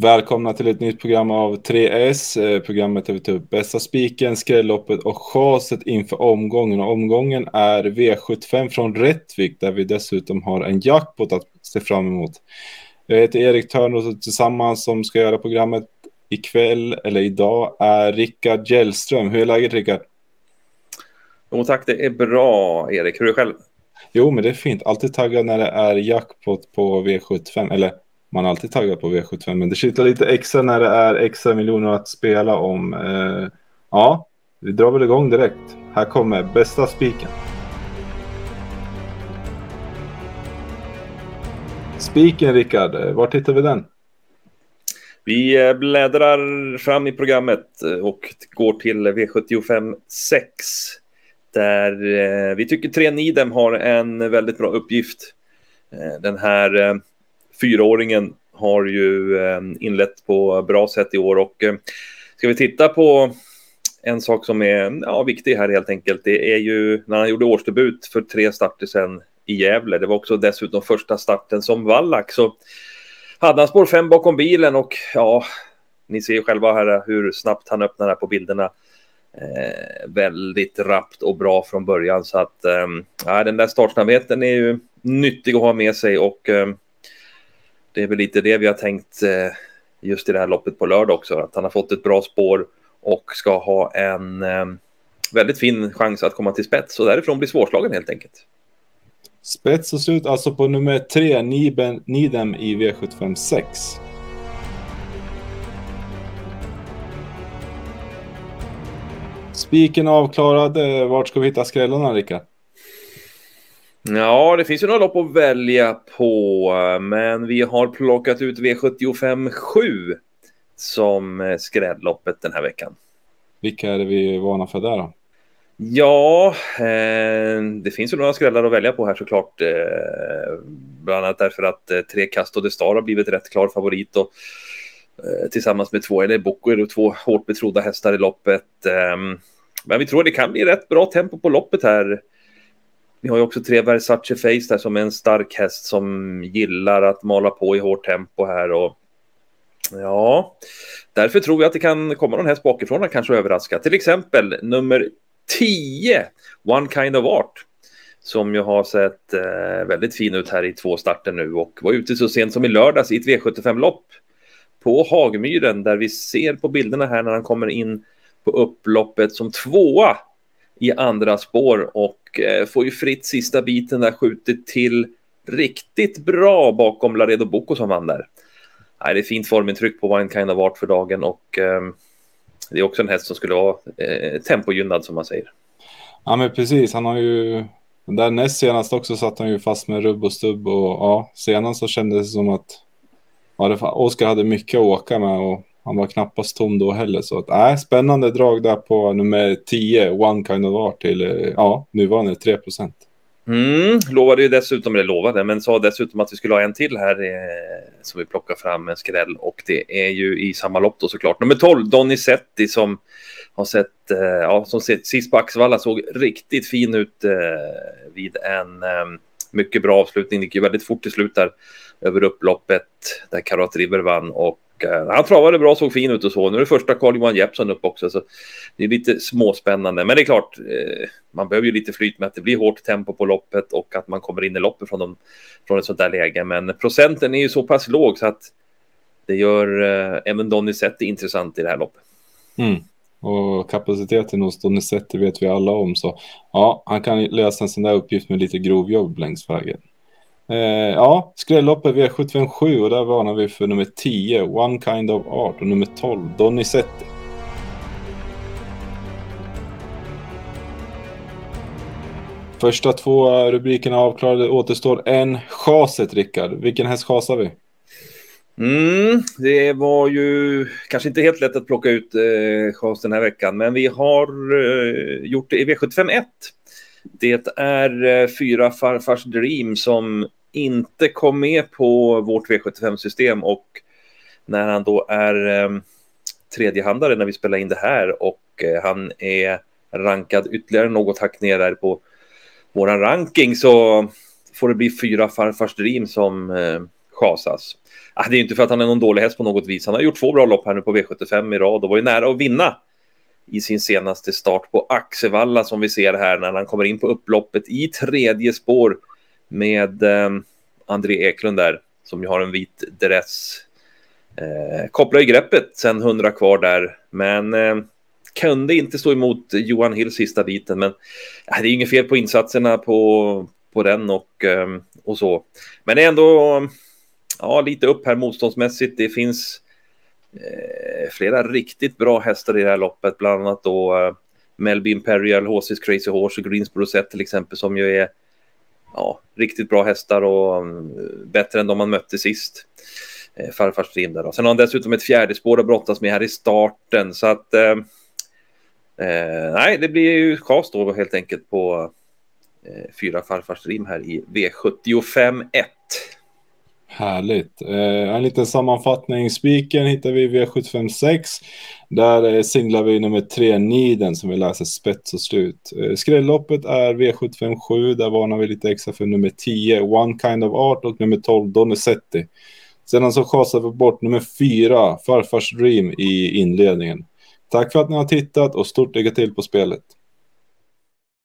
Välkomna till ett nytt program av 3S. Eh, programmet där vi tar upp bästa spiken, skrälloppet och chaset inför omgången. Och omgången är V75 från Rättvik där vi dessutom har en jackpot att se fram emot. Jag heter Erik Törnros och tillsammans som ska göra programmet ikväll eller idag är Rickard Gällström. Hur är läget Rickard? Jo tack, det är bra Erik. Hur är det själv? Jo, men det är fint. Alltid taggad när det är jackpot på V75. Eller man är alltid taggad på V75, men det kittlar lite extra när det är extra miljoner att spela om. Eh, ja, vi drar väl igång direkt. Här kommer bästa spiken. Spiken Rickard, eh, var tittar vi den? Vi eh, bläddrar fram i programmet eh, och går till V75 6. Där vi tycker tre Nidem har en väldigt bra uppgift. Den här fyraåringen har ju eh, inlett på bra sätt i år och eh, ska vi titta på en sak som är ja, viktig här helt enkelt. Det är ju när han gjorde årsdebut för tre starter sedan i Gävle. Det var också dessutom första starten som vallack. Så hade han spår fem bakom bilen och ja, ni ser ju själva här hur snabbt han öppnar här på bilderna. Eh, väldigt rappt och bra från början så att eh, den där startsnabbheten är ju nyttig att ha med sig och eh, det är väl lite det vi har tänkt eh, just i det här loppet på lördag också. Att han har fått ett bra spår och ska ha en eh, väldigt fin chans att komma till spets. Och därifrån blir svårslagen helt enkelt. Spets och slut alltså på nummer tre, Niben, Nidem i V75 6. Spiken avklarad. Eh, vart ska vi hitta skrällarna, Rickard? Ja, det finns ju några lopp att välja på, men vi har plockat ut V75 7 som eh, skrädloppet den här veckan. Vilka är det vi är vana för där då? Ja, eh, det finns ju några skrällar att välja på här såklart. Eh, bland annat därför att eh, tre Casto de Star har blivit rätt klar favorit och eh, tillsammans med två eller Boko och två hårt betrodda hästar i loppet. Eh, men vi tror det kan bli rätt bra tempo på loppet här. Vi har ju också tre Versace Face där som är en stark häst som gillar att mala på i hårt tempo här och ja, därför tror jag att det kan komma någon häst bakifrån och kanske överraska. Till exempel nummer 10, One Kind of Art, som ju har sett eh, väldigt fin ut här i två starter nu och var ute så sent som i lördags i ett V75-lopp på Hagmyren där vi ser på bilderna här när han kommer in på upploppet som tvåa i andra spår och eh, får ju fritt sista biten där skjutit till riktigt bra bakom Laredo Boko som vann där. Nej, det är fint formintryck på One Kind of Art för dagen och eh, det är också en häst som skulle vara eh, tempogynnad som man säger. Ja, men precis. Han har ju där näst senast också satt han ju fast med rubb och stubb och ja, senast så kändes det som att ja, Oskar hade mycket att åka med och han var knappast tom då heller. Så att, äh, spännande drag där på nummer 10, One Kind of Art till eh, ja, nuvarande 3 procent. Mm, lovade ju dessutom, eller lovade, men sa dessutom att vi skulle ha en till här eh, som vi plockar fram en skräll och det är ju i samma lopp då såklart. Nummer 12, Donizetti som har sett, eh, ja, som sett sist på Axvalla såg riktigt fin ut eh, vid en eh, mycket bra avslutning. Det gick ju väldigt fort till slut där över upploppet där Karat River vann och Eh, han travade bra, såg fin ut och så. Nu är det första Carl-Johan Jeppsson upp också, så det är lite småspännande. Men det är klart, eh, man behöver ju lite flyt med att det blir hårt tempo på loppet och att man kommer in i loppet från, de, från ett sånt där läge. Men procenten är ju så pass låg så att det gör eh, även Donizetti intressant i det här loppet. Mm. Och kapaciteten hos Donizetti vet vi alla om. Så ja, han kan lösa en sån där uppgift med lite grovjobb längs vägen. Eh, ja, skrälloppet V757 och där varnar vi för nummer 10, One Kind of Art och nummer 12, Donizetti. Första två rubrikerna avklarade, återstår en. Chaset, Rickard. Vilken häst chasar vi? Mm, det var ju kanske inte helt lätt att plocka ut eh, chas den här veckan, men vi har eh, gjort det i V751. Det är eh, fyra farfars Dream som inte kom med på vårt V75-system och när han då är eh, tredjehandare när vi spelar in det här och eh, han är rankad ytterligare något hack ner där på våran ranking så får det bli fyra farfars dream som eh, Chasas. Ah, det är inte för att han är någon dålig häst på något vis. Han har gjort två bra lopp här nu på V75 i rad och var ju nära att vinna i sin senaste start på Axevalla som vi ser här när han kommer in på upploppet i tredje spår med eh, André Eklund där som ju har en vit dress. Eh, kopplar i greppet sen 100 kvar där, men eh, kunde inte stå emot Johan Hills sista biten. Men eh, det är inget fel på insatserna på, på den och, eh, och så. Men det är ändå ja, lite upp här motståndsmässigt. Det finns eh, flera riktigt bra hästar i det här loppet, bland annat då eh, Melby Imperial, HC's Crazy Horse och Greensboro Set till exempel som ju är ja, riktigt bra hästar och mm, bättre än de man mötte sist. Eh, farfars stream där då. Sen har han dessutom ett fjärde spår att brottas med här i starten så att eh, eh nej, det blir ju chas då helt enkelt på eh, fyra farfars stream här i V75 1. Härligt. Eh, en liten sammanfattning. Spiken hittar vi i V756. Där eh, singlar vi nummer tre Niden som vi läser spets och slut. Eh, skrälloppet är V757. Där varnar vi lite extra för nummer 10 One Kind of Art och nummer 12 Donizetti. Sedan så chasar vi bort nummer 4 Farfars Dream i inledningen. Tack för att ni har tittat och stort lycka till på spelet.